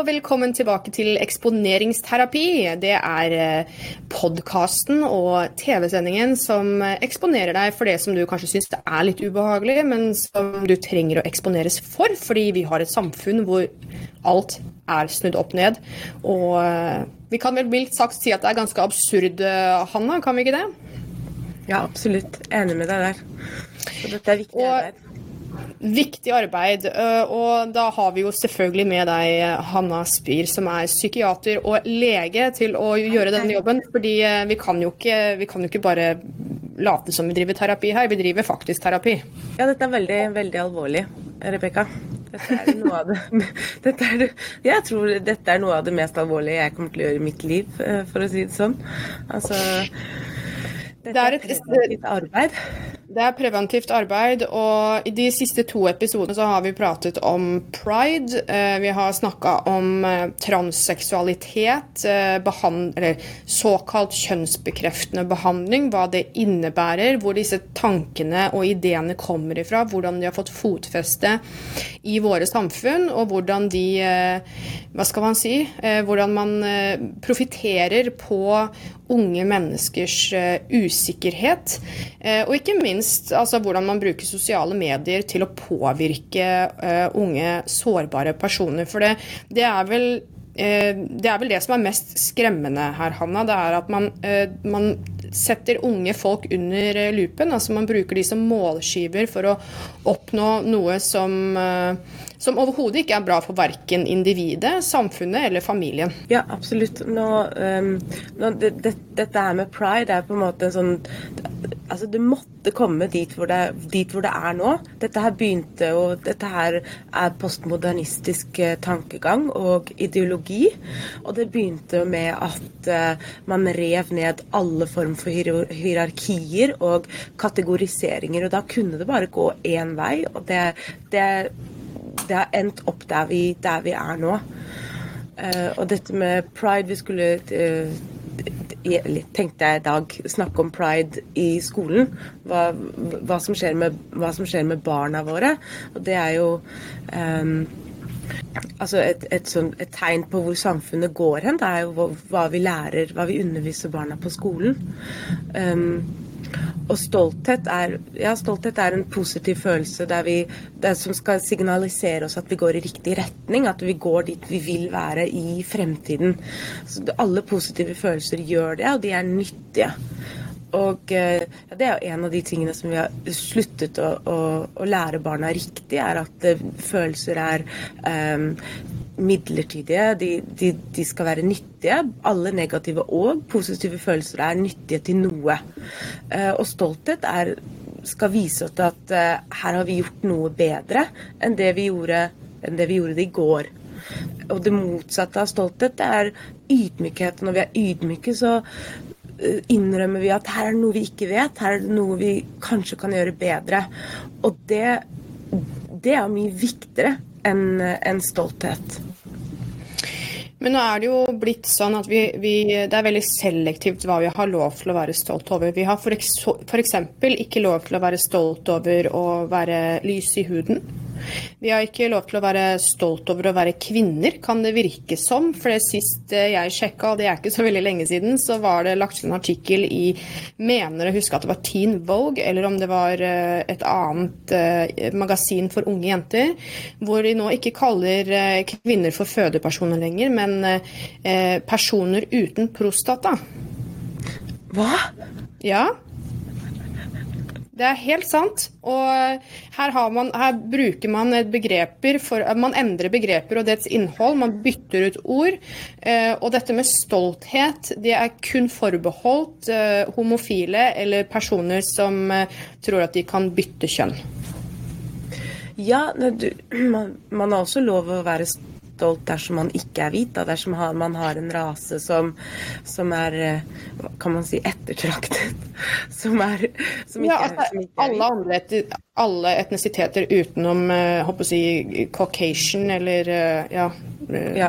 og velkommen tilbake til Eksponeringsterapi. Det er eh, podkasten og TV-sendingen som eksponerer deg for det som du kanskje syns er litt ubehagelig, men som du trenger å eksponeres for, fordi vi har et samfunn hvor alt er snudd opp ned. Og eh, vi kan vel mildt sagt si at det er ganske absurd, eh, Hanna, kan vi ikke det? Ja, absolutt. Enig med deg der. Så dette er viktig. Og, Viktig arbeid. Eh, og da har vi jo selvfølgelig med deg Hanna Spyr, som er psykiater og lege, til å gjøre denne jobben. Fordi eh, vi kan jo ikke, kan jo ikke bare late som vi driver terapi her, vi driver faktisk terapi. Ja, dette er veldig, veldig alvorlig, Rebekka. Dette er noe av det, dette er, jeg tror dette er noe av det mest alvorlige jeg kommer til å gjøre i mitt liv, eh, for å si det sånn. Altså, dette er et preventivt arbeid. Det er preventivt arbeid, og i de siste to episodene så har vi pratet om pride. Eh, vi har snakka om eh, transseksualitet, eh, eller såkalt kjønnsbekreftende behandling, hva det innebærer, hvor disse tankene og ideene kommer ifra, hvordan de har fått fotfeste i våre samfunn, og hvordan de Hva skal man si? Hvordan man profitterer på unge menneskers usikkerhet, og ikke minst minst altså, hvordan man bruker sosiale medier til å påvirke uh, unge, sårbare personer. For det, det er vel uh, det er vel det som er mest skremmende her, Hanna. Det er at man, uh, man setter unge folk under lupen. altså Man bruker de som målskiver for å oppnå noe som, som overhodet ikke er bra for verken individet, samfunnet eller familien. Ja, absolutt. Nå, um, nå, det, det, dette her med pride er på en måte en sånn altså det måtte komme dit hvor det, dit hvor det, er nå. Dette her begynte, og dette her er postmodernistisk eh, tankegang og ideologi. Og det begynte jo med at uh, man rev ned alle form for hierarkier og kategoriseringer. Og da kunne det bare gå én vei, og det, det, det har endt opp der vi, der vi er nå. Uh, og dette med pride Vi skulle uh, tenkte jeg i dag snakke om pride i skolen. Hva, hva, som, skjer med, hva som skjer med barna våre. Og det er jo um, altså et, et, sånt, et, tegn på hvor samfunnet går hen. Det er jo hva, hva vi lærer, hva vi underviser barna på skolen. Um, og stolthet er, ja, stolthet er en positiv følelse vi, som skal signalisere oss at vi går i riktig retning, at vi går dit vi vil være i fremtiden. Så alle positive følelser gjør det, og de er nyttige. Og ja, Det er en av de tingene som vi har sluttet å, å, å lære barna riktig, er at uh, følelser er um, midlertidige, de, de, de, skal være nyttige. Alle negative og positive følelser er nyttige til noe. Eh, og stolthet er, skal vise oss at uh, her har vi gjort noe bedre enn det vi gjorde, det vi gjorde det i går. Og det motsatte av stolthet er ydmykhet. Når vi er ydmyke, så eh, innrømmer vi at her er det noe vi ikke vet, her er det noe vi kanskje kan gjøre bedre. Og det, det er mye viktigere enn en stolthet. Men nå er det jo blitt sånn at vi, vi, det er veldig selektivt hva vi har lov til å være stolt over. Vi har f.eks. ikke lov til å være stolt over å være lys i huden. Vi har ikke lov til å være stolt over å være kvinner, kan det virke som. For det sist jeg sjekka, og det er ikke så veldig lenge siden, så var det lagt en artikkel i Mener å huske at det var Teen Vogue, eller om det var eh, et annet eh, magasin for unge jenter, hvor de nå ikke kaller eh, kvinner for fødepersoner lenger, men personer uten prostata. Hva? Ja. Det er helt sant. Og her, man, her, bruker man begreper for Man endrer begreper og dets innhold. Man bytter ut ord. Eh, og dette med stolthet, det er kun forbeholdt eh, homofile eller personer som eh, tror at de kan bytte kjønn. Ja, du, man, man har også lov å være stolt stolt dersom man ikke er hvit. Da, dersom man har en rase som, som er eh, kan man si ettertraktet. Som er som ikke, ja, altså, som ikke er alle, andre, alle etnisiteter utenom håper eh, å si, Caucasian eller uh, ja. ja.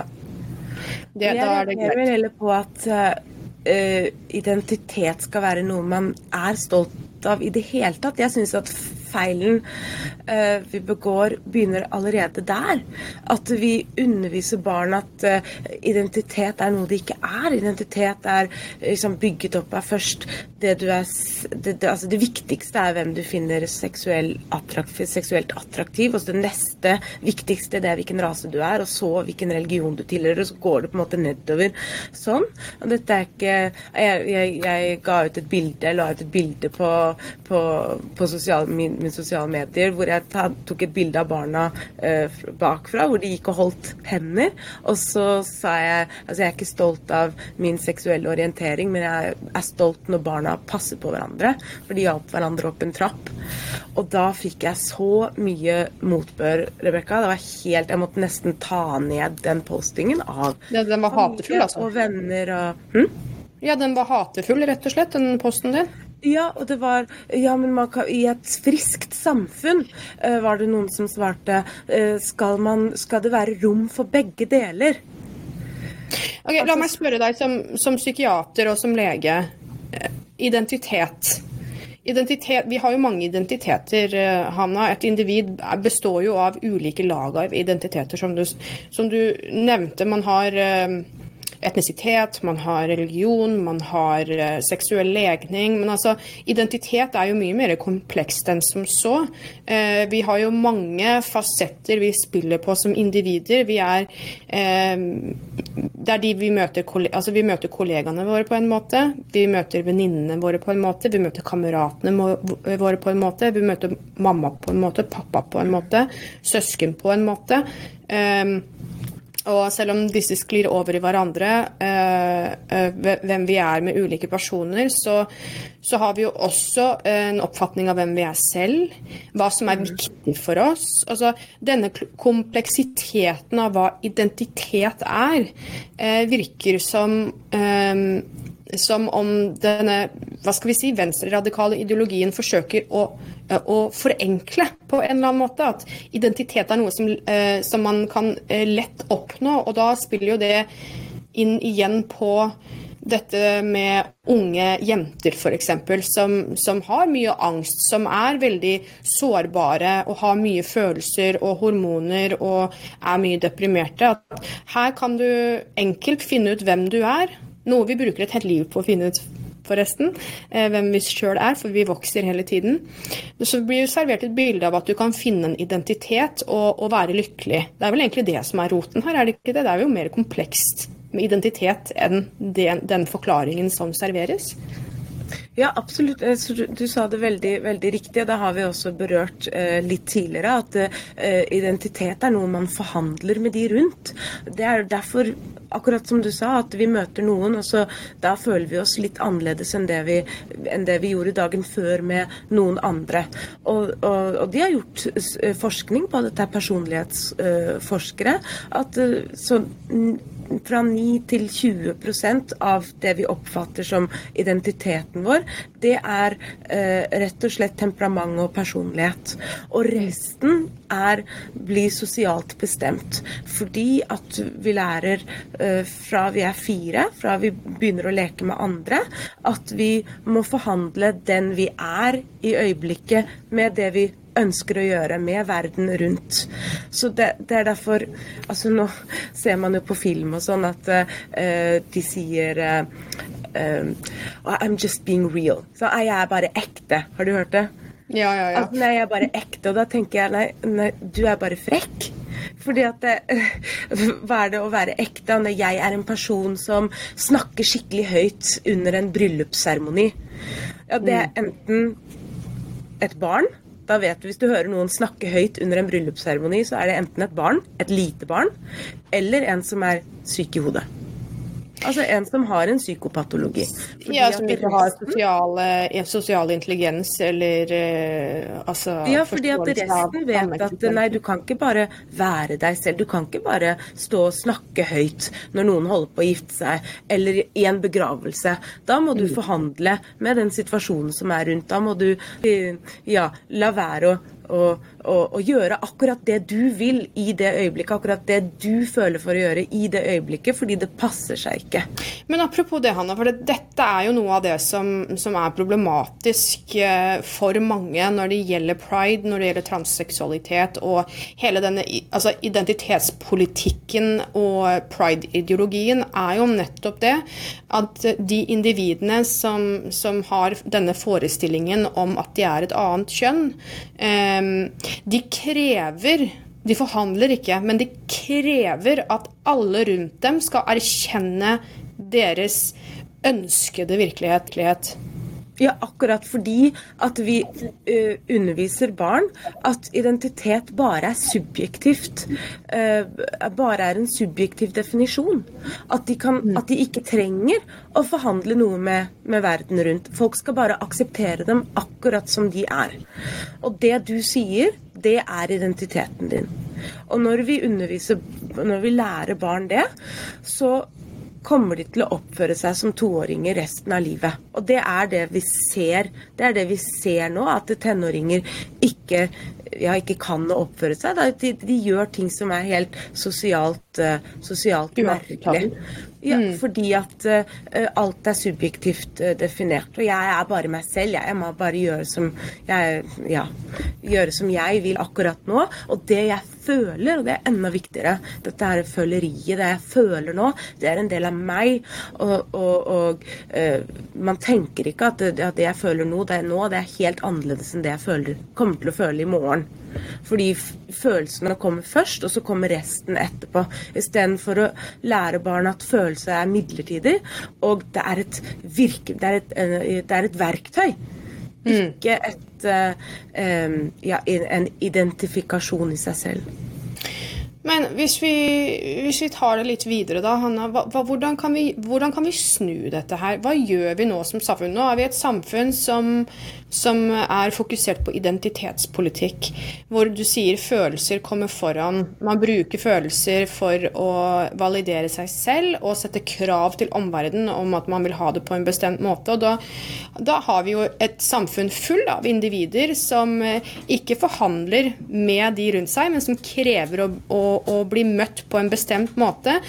Det, jeg reagerer heller på at uh, identitet skal være noe man er stolt av i det hele tatt. Jeg syns at feilen uh, vi begår, begynner allerede der. At vi underviser barn at uh, identitet er noe det ikke er. Identitet er liksom, bygget opp av først det du er det, det, altså, det viktigste er hvem du finner seksuell attraktiv, seksuelt attraktiv. Og så det neste viktigste det er hvilken rase du er, og så hvilken religion du tilhører. Og så går det på en måte nedover sånn. Og dette er ikke Jeg, jeg, jeg ga ut et bilde, la ut et bilde på, på, på sosial, min, min, sosiale medier hvor jeg ta, tok et bilde av barna eh, bakfra, hvor de gikk og holdt hender. Og så sa jeg Altså, jeg er ikke stolt av min seksuelle orientering, men jeg er stolt når barna passer på hverandre. For de hjalp hverandre opp en trapp. Og da fikk jeg så mye motbør, Rebekka. Det var helt Jeg måtte nesten ta ned den postingen av ja, Den var hatefull, altså? Og venner og hm? Ja, den var hatefull, rett og slett, den posten din? Ja, og det var Ja, men kan, i et friskt samfunn uh, var det noen som svarte uh, skal, man, skal det være rom for begge deler? Ok, La meg spørre deg som, som psykiater og som lege. Eh, identitet. Identitet, vi har jo mange identiteter, Hanna. Et individ består jo av ulike lag av identiteter, som du, som du nevnte. Man har etnisitet, man har religion, man har uh, seksuell legning. Men altså, identitet er jo mye mer komplekst enn som så. Uh, vi har jo mange fasetter vi spiller på som individer. Vi er uh, Det er de vi møter Altså, vi møter kollegaene våre på en måte. Vi møter venninnene våre på en måte. Vi møter kameratene våre på en måte. Vi møter mamma på en måte, pappa på en måte, søsken på en måte. Og selv om disse sklir over i hverandre, eh, eh, hvem vi er med ulike personer, så, så, har vi jo også en oppfatning av hvem vi er selv. Hva som er viktig for oss. Altså, denne kompleksiteten av hva identitet er, eh, virker som eh, som om denne hva skal vi si, venstreradikale ideologien forsøker å, å, forenkle på en eller annen måte. At identitet er noe som, eh, som man kan eh, lett oppnå. Og da spiller jo det inn igjen på dette med unge jenter f.eks. Som, som har mye angst, som er veldig sårbare og har mye følelser og hormoner og er mye deprimerte. At her kan du enkelt finne ut hvem du er, noe vi bruker et helt liv på å finne ut, forresten, eh, hvem vi sjøl er, for vi vokser hele tiden. Så blir det servert et bilde av at du kan finne en identitet og, og, være lykkelig. Det er vel egentlig det som er roten her, er det ikke det? Det er jo mer komplekst med identitet enn den, den forklaringen som serveres. Ja, absolutt. Eh, du, sa det veldig, veldig riktig, det har vi også berørt eh, litt tidligere. At eh, identitet er noe man forhandler med de rundt. Det er derfor, akkurat som du sa, at vi møter noen, og så da føler vi oss litt annerledes enn det vi, enn det vi gjorde dagen før med noen andre. Og, og, og de har gjort forskning på dette, er personlighetsforskere, at så fra 9 til 20% av det vi oppfatter som identiteten vår, det er eh, rett og slett temperament og personlighet. Og resten er, blir sosialt bestemt. Fordi at vi lærer eh, fra vi er fire, fra vi begynner å leke med andre, at vi må forhandle den vi er i øyeblikket, med det vi ønsker å gjøre med verden rundt. Så det, det, er derfor altså Nå ser man jo på film og sånn at uh, de sier uh, uh, I'm just being real. Så jeg er bare ekte. Har du hørt det? Ja, ja, ja. At, nei, jeg er bare ekte. Og da tenker jeg nei, nei du er bare frekk. Fordi at det, Hva er det å være ekte når jeg er en person som snakker skikkelig høyt under en bryllupsseremoni? Ja, det er mm. enten et barn da vet du hvis du hører noen snakke høyt under en bryllupsseremoni, så er det enten et barn, et lite barn, eller en som er syk i hodet. Altså en som har en psykopatologi. ja, som ikke har sosiale, sosial intelligens eller uh, altså Ja, fordi at resten vet at nei, du kan ikke bare være deg selv. Du kan ikke bare stå og snakke høyt når noen holder på å gifte seg, eller i en begravelse. Da må du mm. forhandle med den situasjonen som er rundt. Da må du ja, la være å å, å, å, gjøre akkurat det du vil i det øyeblikket, akkurat det du føler for å gjøre i det øyeblikket, fordi det passer seg ikke. Men apropos det, Hanna, for det, dette er jo noe av det som, som, er problematisk eh, for mange når det gjelder pride, når det gjelder transseksualitet og hele denne altså identitetspolitikken og pride-ideologien er jo nettopp det at de individene som, som har denne forestillingen om at de er et annet kjønn, eh, de krever De forhandler ikke, men de krever at alle rundt dem skal erkjenne deres ønskede virkelighet. Ja, akkurat fordi at vi uh, underviser barn at identitet bare er subjektivt. Uh, bare er en subjektiv definisjon. At de, kan, at de ikke trenger å forhandle noe med, med, verden rundt. Folk skal bare akseptere dem akkurat som de er. Og det du sier, det er identiteten din. Og når vi underviser, når vi lærer barn det, så kommer de til å oppføre seg som toåringer resten av livet. Og det er det vi ser. Det er det vi ser nå, at tenåringer ikke, ja, ikke kan oppføre seg. De, de, gjør ting som er helt sosialt, uh, sosialt merkelig. Ja, mm. Fordi at uh, alt er subjektivt uh, definert. Og jeg er bare meg selv. Jeg, jeg må bare gjøre som jeg, ja, gjøre som jeg vil akkurat nå. Og det jeg føler, og det er enda viktigere, dette her føleriet, det jeg føler nå, det er en del av meg. Og, og, og uh, man tenker ikke at det, at det, jeg føler nå, det er nå, det er helt annerledes enn det jeg føler, kommer til å føle i morgen. Fordi følelsene kommer først, og så kommer resten etterpå. Istedenfor å lære barn at følelser er midlertidig, og det er et, virke, det er et, det er et verktøy. Mm. Ikke et, uh, ja, en identifikasjon i seg selv. Men hvis vi, hvis vi, tar det litt videre, da, Hanna. Hva, hvordan, kan vi, hvordan, kan vi, snu dette her? Hva gjør vi nå som samfunn? Nå er vi et samfunn som, som er fokusert på identitetspolitikk. Hvor du sier følelser kommer foran. Man bruker følelser for å validere seg selv og sette krav til omverdenen om at man vil ha det på en bestemt måte. Og da, da har vi jo et samfunn full av individer som ikke forhandler med de rundt seg, men som krever å, å å bli møtt på en bestemt måte.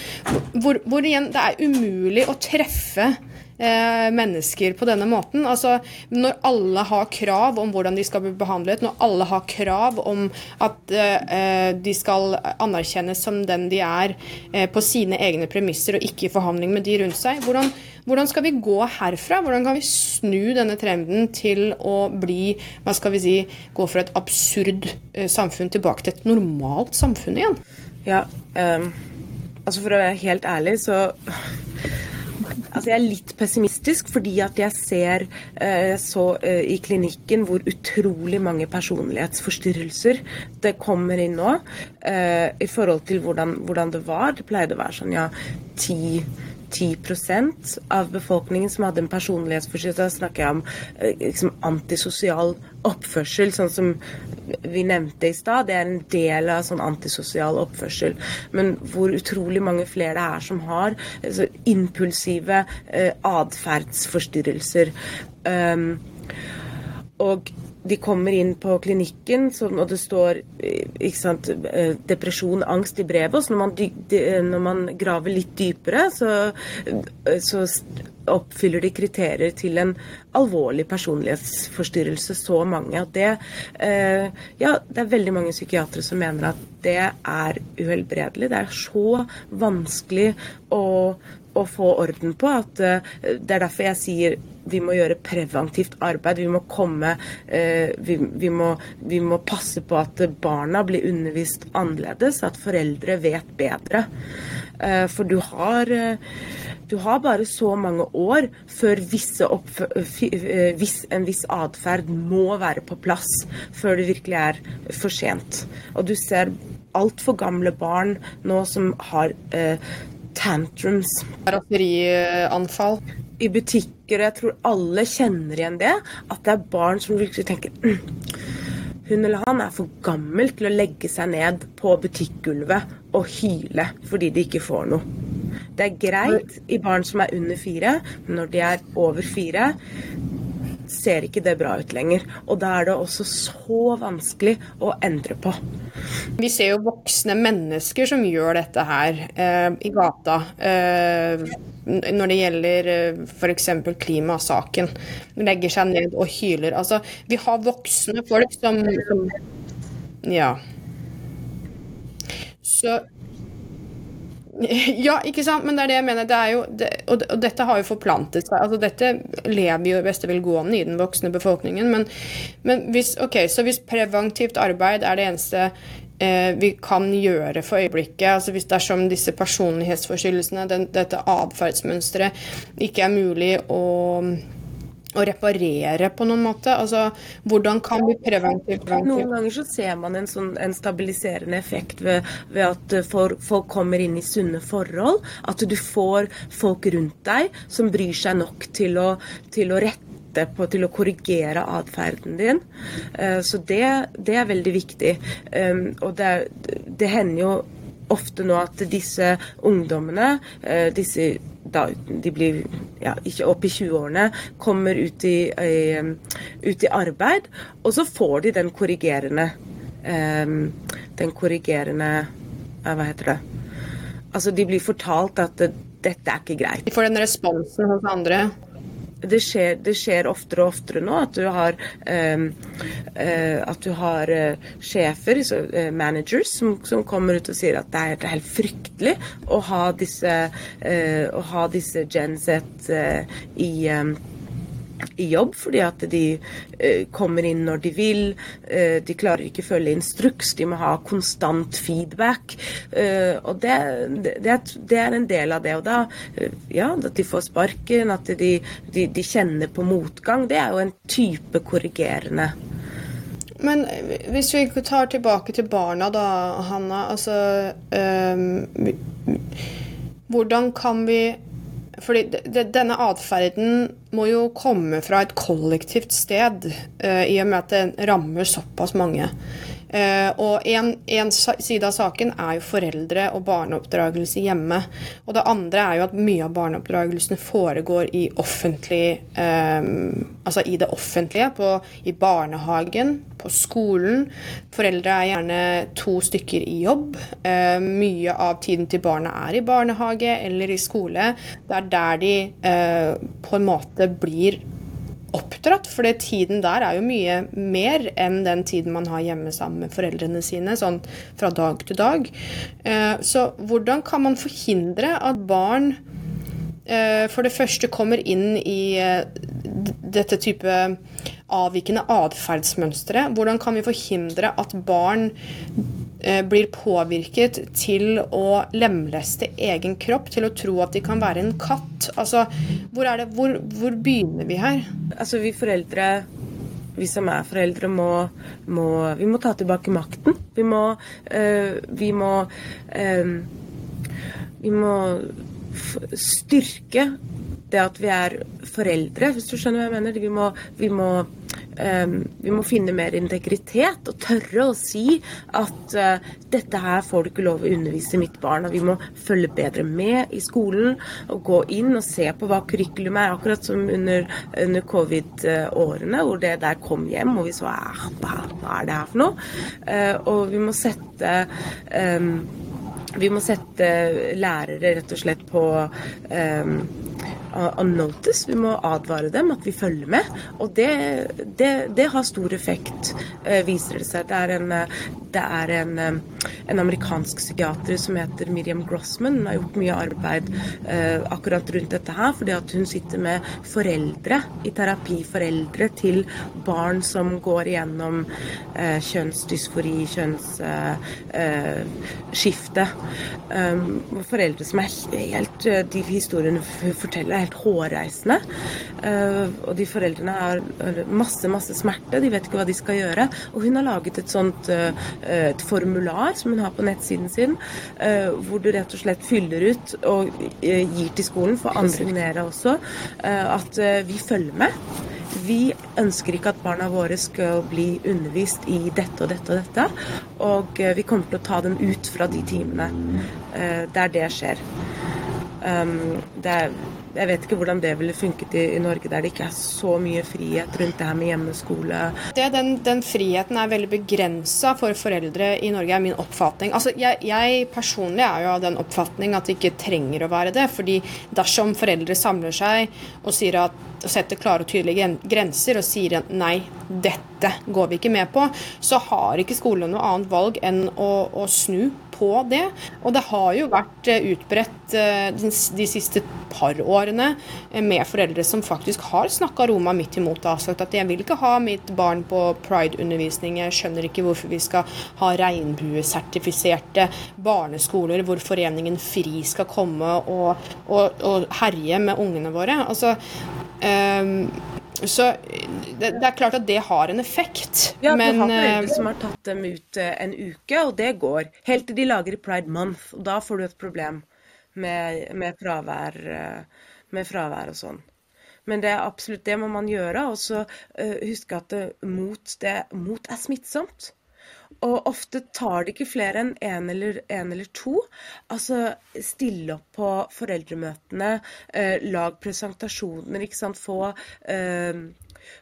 Hvor, hvor igjen det er umulig å treffe eh, mennesker på denne måten. Altså, når alle har krav om hvordan de skal bli behandlet, når alle har krav om at eh, de skal anerkjennes som den de er eh, på sine egne premisser og ikke i forhandling med de rundt seg, hvordan, hvordan skal vi gå herfra? Hvordan kan vi snu denne trenden til å bli hva skal vi si, gå fra et absurd eh, samfunn tilbake til et normalt samfunn igjen? Ja, um, altså for å være helt ærlig, så Altså jeg er litt pessimistisk fordi at jeg ser eh, så eh, i klinikken hvor utrolig mange personlighetsforstyrrelser det kommer inn nå. Eh, I forhold til hvordan, hvordan, det var. Det pleide å være sånn ja, ti 10% av befolkningen som hadde en personlighetsforstyrrelse. Da snakker jeg om eh, liksom, antisosial oppførsel, sånn som vi nevnte i stad. Det er en del av sånn antisosial oppførsel. Men hvor utrolig mange flere det er som har altså, impulsive eh, atferdsforstyrrelser. Um, og de kommer inn på klinikken, og det står sant, eh, depresjon, angst i brevet. Og så når man, når man graver litt dypere, så, så, oppfyller de kriterier til en alvorlig personlighetsforstyrrelse. Så mange Og det eh, Ja, det er veldig mange psykiatere som mener at det er uhelbredelig. Det er så vanskelig å å få orden på. At, uh, det er derfor jeg sier vi må gjøre preventivt arbeid. Vi må komme uh, vi, vi, må, vi, må, passe på at barna blir undervist annerledes, at foreldre vet bedre. Uh, for du har du har bare så mange år før viss, en viss atferd må være på plass før det virkelig er for sent. Og du ser altfor gamle barn nå som har eh, tantrums. Raserianfall. I butikker, og jeg tror alle kjenner igjen det. At det er barn som virkelig tenker mm, hun eller han er for gammel til å legge seg ned på butikkgulvet og hyle fordi de ikke får noe. Det er greit i barn som er under fire, men når de er over fire, ser ikke det bra ut lenger. Og da er det også så vanskelig å endre på. Vi ser jo voksne mennesker som gjør dette her eh, i gata. Eh, når det gjelder eh, f.eks. klimasaken. Legger seg ned og hyler. Altså, vi har voksne folk som, som Ja. Så ja, ikke sant, men det er det jeg mener. Det jo, det, og, og, dette har jo forplantet seg. altså Dette lever jo i beste velgående i den voksne befolkningen. Men, men hvis, okay, så hvis preventivt arbeid er det eneste eh, vi kan gjøre for øyeblikket, altså hvis dersom disse personlighetsforstyrrelsene, dette atferdsmønsteret, ikke er mulig å å reparere på noen måte? Altså, Hvordan kan vi preventivt Noen ganger så ser man en, sånn, en stabiliserende effekt ved, ved at eh, for, folk kommer inn i sunne forhold. At du får folk rundt deg som bryr seg nok til å, til å rette på, til å korrigere atferden din. Eh, så det, det, er veldig viktig. Um, og det, det hender jo ofte nå at disse ungdommene, eh, disse da de blir ja, opp i 20-årene, kommer ut i, i, ut i, arbeid, og så får de den korrigerende um, Den korrigerende Hva heter det? Altså, de blir fortalt at det, dette er ikke greit. De får den responsen hos andre? Det skjer, det skjer, oftere og oftere nå at du har, um, uh, at du har uh, sjefer, så, uh, managers, som, som, kommer ut og sier at det er helt fryktelig å ha disse, å ha disse Gen Z i um, i jobb, fordi at de eh, kommer inn når de vil. Eh, de klarer ikke følge instruks, de må ha konstant feedback. Eh, og det, det, det, er en del av det. Og da, eh, ja, at de får sparken, at de, de, de, kjenner på motgang, det er jo en type korrigerende. Men hvis vi tar tilbake til barna da, Hanna. Altså øh, Hvordan kan vi fordi denne atferden må jo komme fra et kollektivt sted, uh, i og med at det rammer såpass mange. Uh, og en, side av saken er jo foreldre og barneoppdragelse hjemme. Og det andre er jo at mye av barneoppdragelsene foregår i offentlig um, Altså i det offentlige, på, i barnehagen, på skolen. Foreldre er gjerne to stykker i jobb. Uh, mye av tiden til barna er i barnehage eller i skole. Det er der de uh, på en måte blir oppdratt. For tiden der er jo mye mer enn den tiden man har hjemme sammen med foreldrene sine, sånn fra dag til dag. Eh, så hvordan kan man forhindre at barn eh, for det første kommer inn i eh, dette type avvikende atferdsmønstre? Hvordan kan vi forhindre at barn blir påvirket til å lemleste egen kropp, til å tro at de kan være en katt. Altså, hvor, det, hvor, hvor begynner vi her? Altså, vi foreldre vi som er foreldre, må, må, vi må ta tilbake makten. Vi må, øh, vi må, øh, vi må styrke det at vi er foreldre, hvis du skjønner hva jeg mener. Vi må, vi må vi må finne mer integritet og tørre å si at uh, dette her får du ikke lov å undervise mitt barn. Og vi må følge bedre med i skolen og gå inn og se på hva curriculum er. Akkurat som under, under covid-årene, hvor det der kom hjem og vi så hva, hva er det her for noe? Uh, og vi må sette um, vi må sette lærere rett og slett på um, on notice. Vi må advare dem at vi følger med. Og det, det, det har stor effekt, eh, viser det seg. Det er en, eh, det er en, eh, en amerikansk psykiater som heter Miriam Grossman. Hun har gjort mye arbeid uh, akkurat rundt dette her, fordi at hun sitter med foreldre i terapi. Foreldre til barn som går igjennom kjønnsdysfori, kjønnsskifte. Um, foreldre som er helt De historiene hun er helt hårreisende. Uh, og de foreldrene har masse, masse smerte, de vet ikke hva de skal gjøre. Og hun har laget et sånt uh, et formular som hun har på nettsiden sin, uh, hvor du rett og slett fyller ut og gir til skolen, for andre signere også, at vi følger med. Vi ønsker ikke at barna våre skal bli undervist i dette og dette og dette. Og vi kommer til å ta dem ut fra de timene der det skjer. Um, det er, jeg vet ikke hvordan det ville funket i, i, Norge, der det ikke er så mye frihet rundt det her med hjemmeskole. Det, den, den, friheten er veldig begrensa for foreldre i Norge, er min oppfatning. Altså, jeg, jeg, personlig er jo av den oppfatning at det ikke trenger å være det. fordi dersom foreldre samler seg og at og setter klare og tydelige grenser og sier nei, dette går vi ikke med på, så har ikke skolen noe annet valg enn å, å snu på det. Og det har jo vært eh, utbredt eh, de siste par årene eh, med foreldre som faktisk har snakka Roma midt imot og sagt at jeg vil ikke ha mitt barn på pride-undervisning, jeg skjønner ikke hvorfor vi skal ha regnbuesertifiserte barneskoler hvor foreningen FRI skal komme og, og, og herje med ungene våre. Altså, Um, så det, det, er klart at det har en effekt. Ja, men, du har foreldre eh, som har tatt dem ut eh, en uke, og det går. Helt til de lager Pride Month, og da får du et problem med, med, fravær, eh, med fravær og sånn. Men det er absolutt det må man gjøre. Og så uh, huske at det, mot, det, mot er smittsomt. Og ofte tar det ikke flere enn én en eller, en eller to. Altså stille opp på foreldremøtene, eh, lag presentasjoner, ikke sant. Få, eh,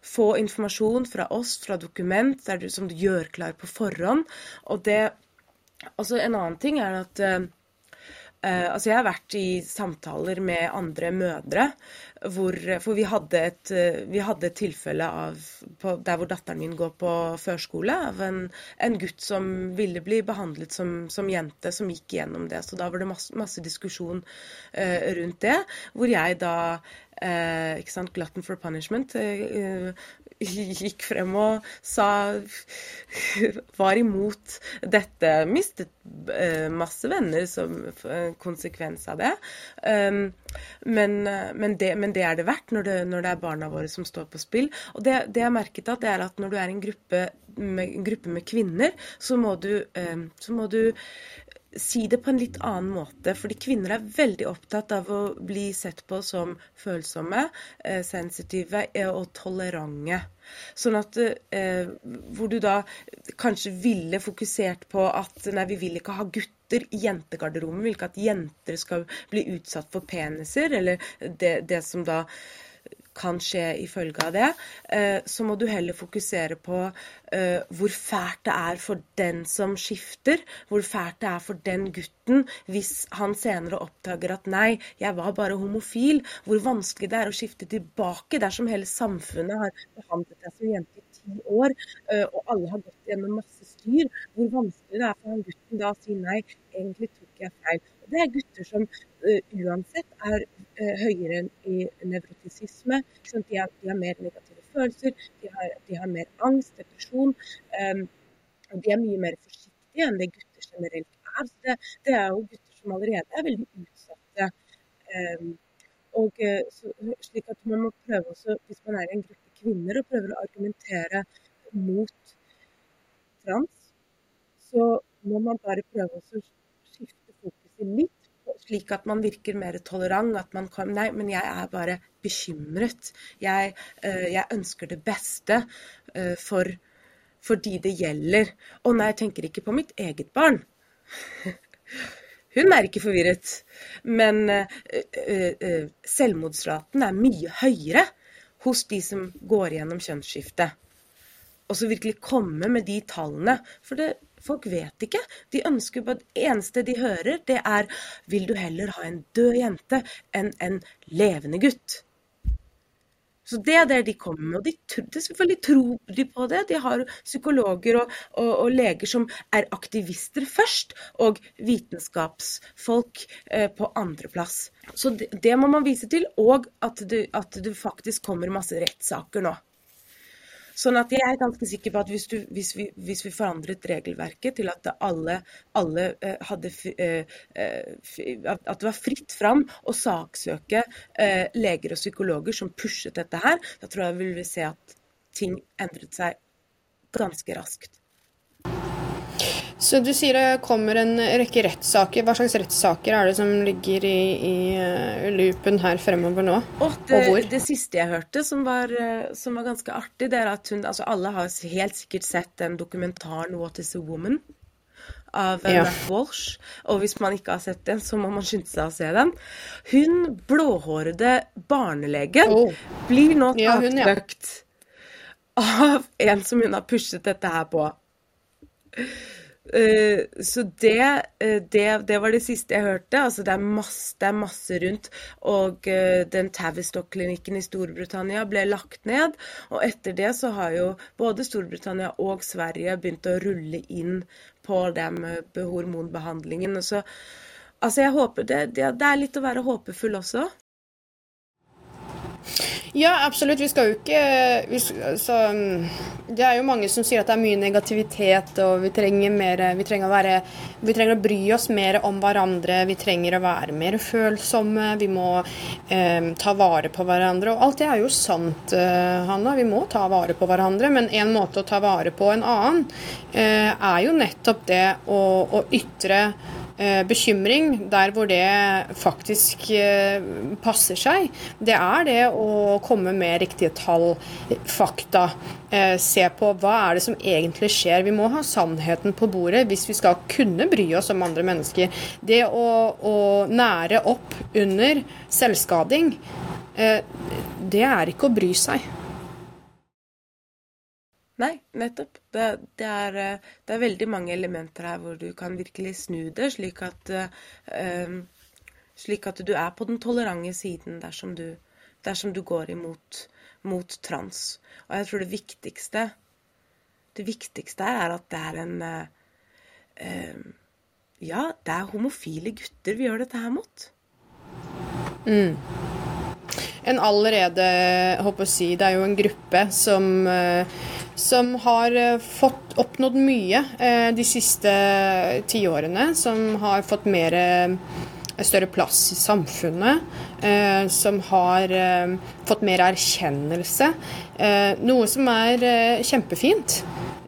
få informasjon fra oss, fra dokument du, som du gjør klar på forhånd. Og det Altså en annen ting er at eh, Uh, altså jeg har vært i samtaler med andre mødre, hvor, for vi hadde et, vi hadde et tilfelle av, på, der hvor datteren min går på førskole, av en, en gutt som ville bli behandlet som, som, jente, som gikk gjennom det. Så da var det masse, masse diskusjon uh, rundt det, hvor jeg da ikke sant, Glutton for punishment gikk frem og sa Var imot dette. Mistet uh, masse venner som konsekvens av det. Um, men, men, det. men, det. er det verdt når det, når det, er barna våre som står på spill. Og det, det jeg merket at det er at når du er en gruppe med, gruppe med kvinner, så må du, um, så må du si det på en litt annen måte. Fordi kvinner er veldig opptatt av å bli sett på som følsomme, eh, sensitive eh, og tolerante. Sånn at eh, hvor du da kanskje ville fokusert på at nei, vi vil ikke ha gutter i jentegarderoben. Vi vil ikke at jenter skal bli utsatt for peniser, eller det, det som da kan skje ifølge av det, eh, så må du heller fokusere på eh, hvor fælt det er for den som skifter. Hvor fælt det er for den gutten hvis han senere oppdager at nei, jeg var bare homofil. Hvor vanskelig det er å skifte tilbake dersom hele samfunnet har behandlet deg som jente i ti år, eh, og alle har gått gjennom masse styr. Hvor vanskelig det er for han gutten da å si nei, egentlig tok jeg feil. Det er gutter som uansett er høyere i nevrotisisme. De har, de, har, mer negative følelser, de har, de har mer angst, depresjon. Um, og de er mye mer forsiktige enn det gutter generelt er. Det, det er jo gutter som allerede er veldig utsatte. Um, og så, slik at man må prøve også, hvis man er i en gruppe kvinner og prøver å argumentere mot trans, så må man bare prøve å litt, slik at man virker mer tolerant. At man kan Nei, men jeg er bare bekymret. Jeg, uh, jeg ønsker det beste uh, for, for de det gjelder. Og nei, jeg tenker ikke på mitt eget barn. Hun er ikke forvirret. Men uh, selvmordsraten er mye høyere hos de som går gjennom kjønnsskifte. Og så virkelig komme med de tallene. For det, Folk vet ikke. De ønsker bare Det eneste de hører, det er Vil du heller ha en død jente enn en levende gutt? Så Det er det de kommer med. og de, de Selvfølgelig tror de på det. De har psykologer og, og, og leger som er aktivister først, og vitenskapsfolk eh, på andreplass. Så det, det, må man vise til, og at det, at det faktisk kommer masse rettssaker nå. Sånn at jeg er ganske sikker på at hvis, du, hvis, vi, hvis vi, forandret regelverket til at alle, alle uh, hadde uh, uh, At det var fritt fram å saksøke leger og psykologer som pushet dette her, da tror jeg vi vil se at ting endret seg ganske raskt. Så du sier det kommer en rekke rettssaker. Hva slags rettssaker er det som ligger i, i uh, loopen her fremover nå? Og, det, og hvor? Det siste jeg hørte som var, uh, som var, ganske artig, det er at hun Altså alle har helt sikkert sett den dokumentaren 'What is a woman?' av ja. Matt Walsh. Og hvis man ikke har sett den, så må man skynde seg å se den. Hun blåhårede barnelegen oh. blir nå taktøkt ja, ja. av en som hun har pushet dette her på. Uh, så det, uh, det, det, var det siste jeg hørte. Altså, det, er masse, det er masse rundt. Og uh, den Tavistock-klinikken i Storbritannia ble lagt ned. Og etter det så har jo både Storbritannia og Sverige begynt å rulle inn på den hormonbehandlingen. Så, altså, jeg håper det, det, er litt å være håpefull også. Ja, absolutt. Vi skal jo ikke vi, altså, Det er jo mange som sier at det er mye negativitet, og vi trenger, mer, vi trenger, være, vi trenger å bry oss mer om hverandre. Vi trenger å være mer følsomme. Vi må eh, ta vare på hverandre. Og alt det er jo sant, eh, Hanna. Vi må ta vare på hverandre. Men en måte å ta vare på en annen eh, er jo nettopp det å, å ytre bekymring der hvor det faktisk eh, passer seg, det er det å komme med riktige tall, fakta. Eh, se på hva er det som egentlig skjer. Vi må ha sannheten på bordet hvis vi skal kunne bry oss om andre mennesker. Det å, å nære opp under selvskading, det er ikke å bry seg. Nei, nettopp. Det, det, er, eh, det, er, veldig mange elementer her hvor du kan virkelig snu det, slik at, uh, slik at du er på den tolerante siden dersom du, dersom du går imot mot trans. Og jeg tror det viktigste det viktigste er at det er en uh, Ja, det er homofile gutter vi gjør dette her mot. Mm en allerede håper å si, Det er jo en gruppe som som har eh, fått oppnådd mye eh, de siste tiårene. Som har fått mer, eh, større plass i samfunnet. Som har fått mer erkjennelse. Noe som er kjempefint.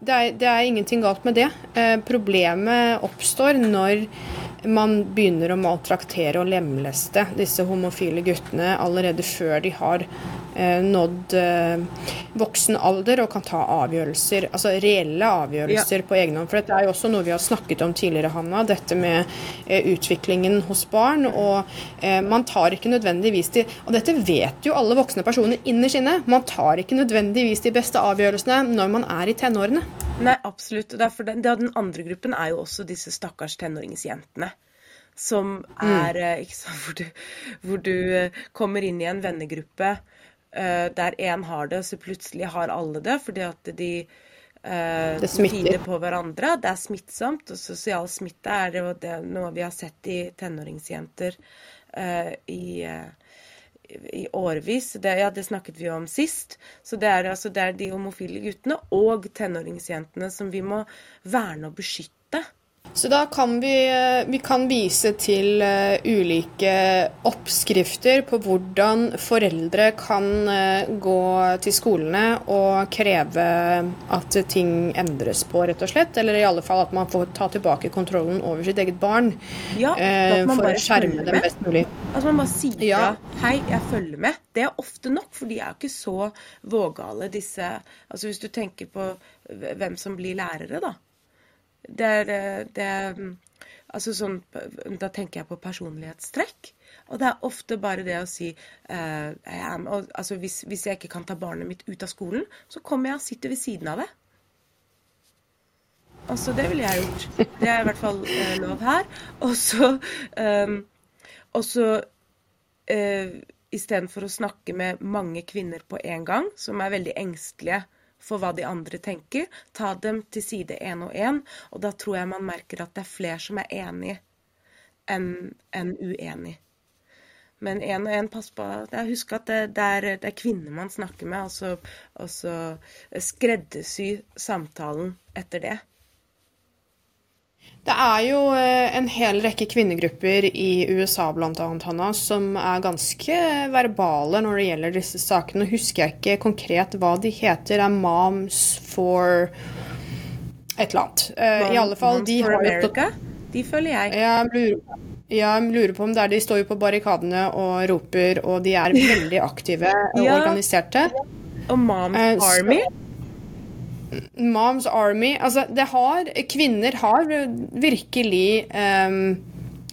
Det er, det er ingenting galt med det. Problemet oppstår når man begynner å maltraktere og lemleste disse homofile guttene allerede før de har Eh, nådd eh, voksen alder og kan ta avgjørelser, altså reelle avgjørelser ja. på egen hånd. For dette er jo også noe vi har snakket om tidligere, Hanna. Dette med eh, utviklingen hos barn. Og man tar ikke nødvendigvis de Og dette vet jo alle voksne personer innerst inne. Man tar ikke nødvendigvis de beste avgjørelsene når man er i tenårene. Nei, absolutt. Derfor den, den andre gruppen er jo også disse stakkars tenåringsjentene som mm. er mm. sant, hvor, du, hvor, du, kommer inn i en vennegruppe der én har det, og så plutselig har alle det fordi at de uh, det smitter på hverandre. Det er smittsomt, og sosial smitte er det, det noe vi har sett i tenåringsjenter uh, i i årevis. Det, ja, det snakket vi om sist. Så det er, altså, det er de homofile guttene og tenåringsjentene som vi må verne og beskytte. Så da kan vi, eh, vi kan vise til uh, ulike oppskrifter på hvordan foreldre kan uh, gå til skolene og kreve at ting endres på, rett og slett. Eller i alle fall at man får ta tilbake kontrollen over sitt eget barn. Ja, uh, for å skjerme dem best mulig. At man bare sier ja. 'hei, jeg følger med'. Det er ofte nok, for de er jo ikke så vågale, disse Altså hvis du tenker på hvem som blir lærere, da. Det er, eh, det er mm, Altså sånn Da tenker jeg på personlighetstrekk. Og det er ofte bare det å si uh, er, altså hvis, hvis, jeg ikke kan ta barnet mitt ut av skolen, så kommer jeg og sitter ved siden av det. Altså, det ville jeg gjort. Det er i hvert fall uh, lov her. Og så um, Og så uh, istedenfor å snakke med mange kvinner på en gang, som er veldig engstelige for hva de andre tenker. Ta dem til side én og én, og da tror jeg man merker at det er flere som er enig enn en uenig. Men én og én, pass på Husk at det, det, er, det, er, kvinner man snakker med, og så, og så skreddersy samtalen etter det. Det er jo eh, en hel rekke kvinnegrupper i USA annet, Hanna, som er ganske verbale når det gjelder disse sakene. Husker jeg ikke konkret hva de heter. Det er Moms for et eller annet. Mom, I alle fall, Moms de for America? De følger jeg. Jeg lurer, jeg lurer på om det er de står jo på barrikadene og roper, og de er veldig aktive og ja. organiserte. Og Moms uh, Army? Moms Army Altså, det har Kvinner har virkelig um,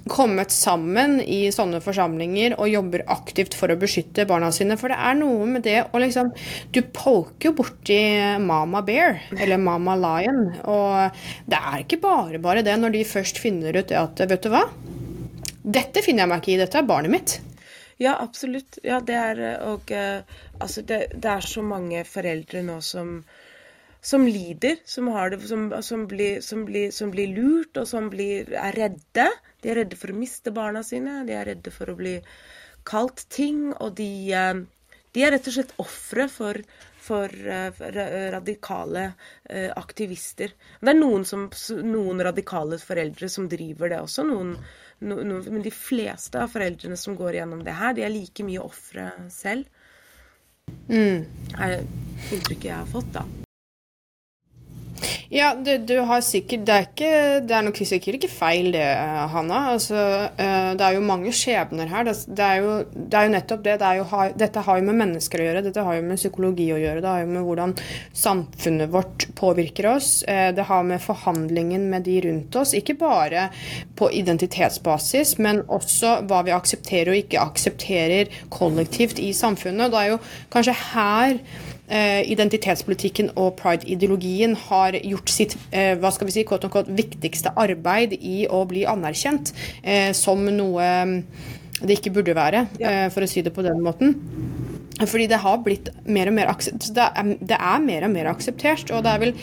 kommet sammen i sånne forsamlinger og jobber aktivt for å beskytte barna sine. For det er noe med det å liksom Du poker borti Mama Bear, eller Mama Lion. Og det er ikke bare bare det når de først finner ut det at Vet du hva? Dette finner jeg meg ikke i. Dette er barnet mitt. Ja, absolutt. Ja, det er Og uh, altså, det, det, er så mange foreldre nå som som lider, som, det, som, som, blir, som, blir, som blir, lurt, og som blir, er redde. De er redde for å miste barna sine, de er redde for å bli kalt ting, og de, uh, de er rett og slett ofre for, for uh, radikale aktivister. Det er noen, noen radikale foreldre som driver det også. noen no, no, men de fleste av foreldrene som går gjennom det her, de er like mye ofre selv. Mm. er inntrykket jeg har fått, da. Ja, du, du, har sikkert det er, ikke, det er nok sikkert ikke feil det, Hanna. Altså, uh, det er jo mange skjebner her. Det, er, jo, det er, jo, nettopp det. det jo, dette har jo med mennesker å gjøre. Dette har jo med psykologi å gjøre. Det har jo med hvordan samfunnet vårt påvirker oss. Uh, det har med forhandlingen med de rundt oss. Ikke bare på identitetsbasis, men også hva vi aksepterer og ikke aksepterer kollektivt i samfunnet. Det er jo kanskje her Eh, identitetspolitikken og pride-ideologien har gjort sitt eh, hva skal vi si, quote unquote, viktigste arbeid i å bli anerkjent eh, som noe mm, det ikke burde være, for å si det på den måten. Fordi det har blitt mer og mer det er, det er mer og mer akseptert. Og det er vel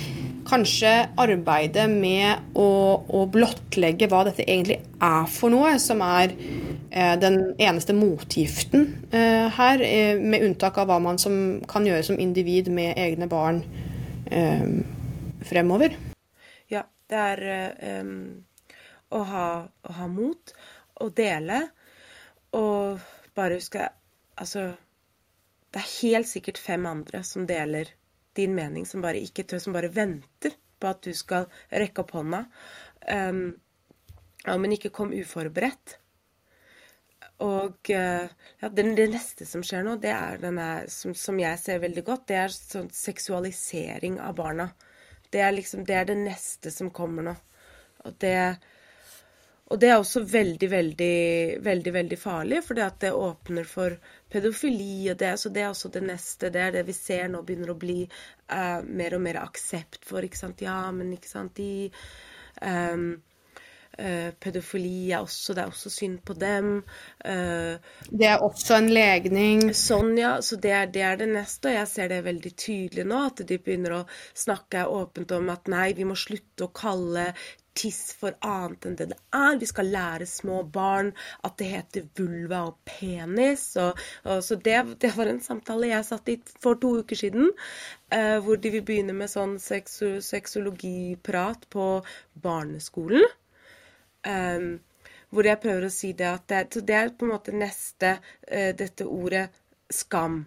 kanskje arbeidet med å, å blottlegge hva dette egentlig er for noe, som er Eh, den eneste motgiften eh, her, eh, med unntak av hva man som, kan gjøre som individ med egne barn fremover. Ja, det er um, å, ha, å, ha, mot, å dele, og bare huske Altså, det er helt sikkert fem andre som deler din mening, som bare ikke tør, som bare venter på at du skal rekke opp hånda. Um, ja, men ikke kom uforberedt. Og eh, ja, det, det, neste som skjer nå, det er denne, som, som, jeg ser veldig godt, det er sånn seksualisering av barna. Det er liksom det er det neste som kommer nå. Og det, og det er også veldig, veldig, veldig veldig farlig, for det åpner for pedofili. og det, Så det er også det neste. Det er det vi ser nå begynner å bli uh, mer og mer aksept for. ikke sant, Ja, men ikke sant, de um, Uh, pedofili er også Det er også synd på dem. Uh, det er også en legning. Sånn, ja. Så det er, det er, det neste. Og jeg ser det veldig tydelig nå, at de begynner å snakke åpent om at nei, vi må slutte å kalle tiss for annet enn det det er. Vi skal lære små barn at det heter vulva og penis. Og, og så det, det, var en samtale jeg satt i for to uker siden, eh, hvor de vil begynne med sånn sexologiprat på barneskolen. Eh, hvor jeg prøver å si det at det, det er på en måte neste eh, dette ordet skam.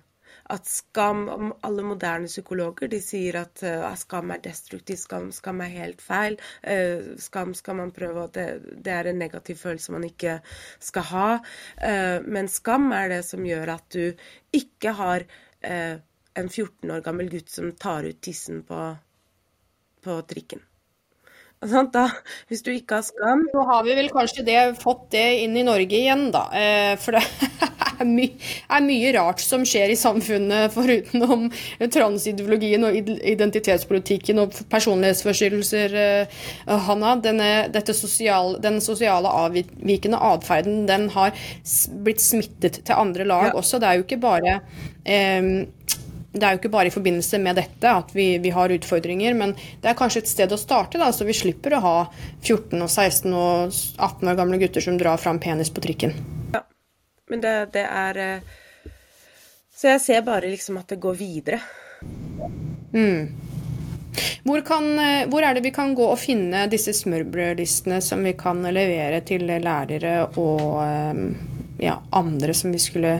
At skam Alle moderne psykologer de sier at uh, skam er destruktiv, skam, skam er helt feil. Uh, skam skal man prøve det, det, er en negativ følelse man ikke skal ha. men skam er det som gjør at du ikke har en 14 år gammel gutt som tar ut tissen på, på trikken. Da, hvis du ikke har skam Nå har vi vel kanskje det, fått det inn i Norge igjen, da. For det er, my, er, mye rart som skjer i samfunnet forutenom transideologien og identitetspolitikken og personlighetsforstyrrelser, eh, Hanna. Denne, sosial, den sosiale avvikende atferden den har blitt smittet til andre lag ja. også. Det er jo ikke bare eh, det er jo ikke bare i forbindelse med dette at vi, vi, har utfordringer, men det er kanskje et sted å starte, da, så vi slipper å ha 14 og 16 og 18 år gamle gutter som drar fram penis på trikken. Men det, det er eh, Så jeg ser bare liksom at det går videre. Mm. Hvor, kan, eh, hvor, er det vi kan gå og finne disse smørbrødlistene som vi kan levere til lærere og eh, ja, andre som vi skulle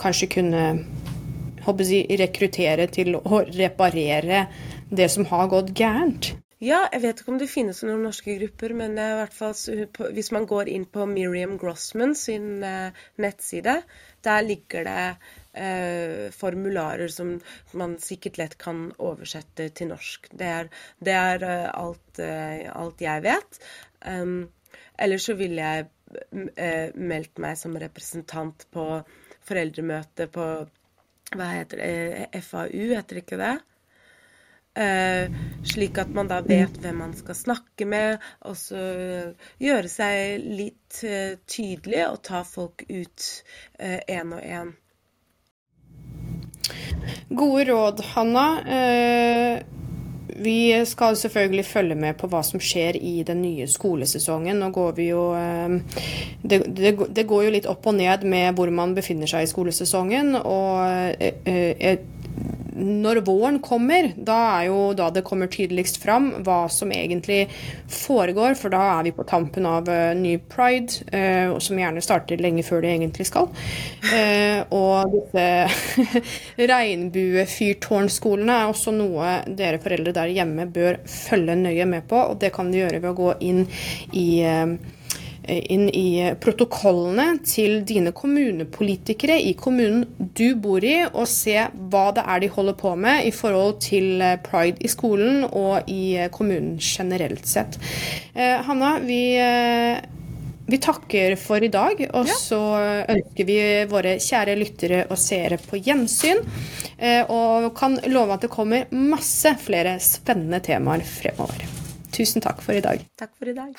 kanskje kunne jeg, rekruttere til å reparere det som har gått gærent? Ja, jeg vet ikke om det finnes noen norske grupper, men i hvert fall hvis man går inn på Miriam Grossman sin uh, nettside, der ligger det eh, formularer som man sikkert lett kan oversette til norsk. Det er, det er uh, alt, uh, alt, jeg vet. Um, ellers så ville jeg uh, meldt meg som representant på foreldremøte på Hva heter det? FAU, heter det ikke det? Uh, slik at man da vet hvem man skal snakke med, og så gjøre seg litt uh, tydelig og ta folk ut én uh, og én. Gode råd, Hanna. vi skal selvfølgelig følge med på hva som skjer i den nye skolesesongen. Nå går vi jo det, det, det går jo litt opp og ned med hvor man befinner seg i skolesesongen. og jeg når våren kommer, da er jo da det kommer tydeligst fram hva som egentlig foregår, for da er vi på tampen av uh, ny pride, uh, som gjerne starter lenge før det egentlig skal. Uh, og disse regnbuefyrtårnskolene er også noe dere foreldre der hjemme bør følge nøye med på, og det kan de gjøre ved å gå inn i inn i protokollene til dine kommunepolitikere i kommunen du bor i, og se hva det er de holder på med i forhold til eh, pride i skolen og i eh, kommunen generelt sett. Eh, Hanna, vi vi takker for i dag, og så ønsker vi våre kjære lyttere og seere på gjensyn. Og kan love at det kommer masse flere spennende temaer fremover. Tusen takk for i dag. Takk for i dag.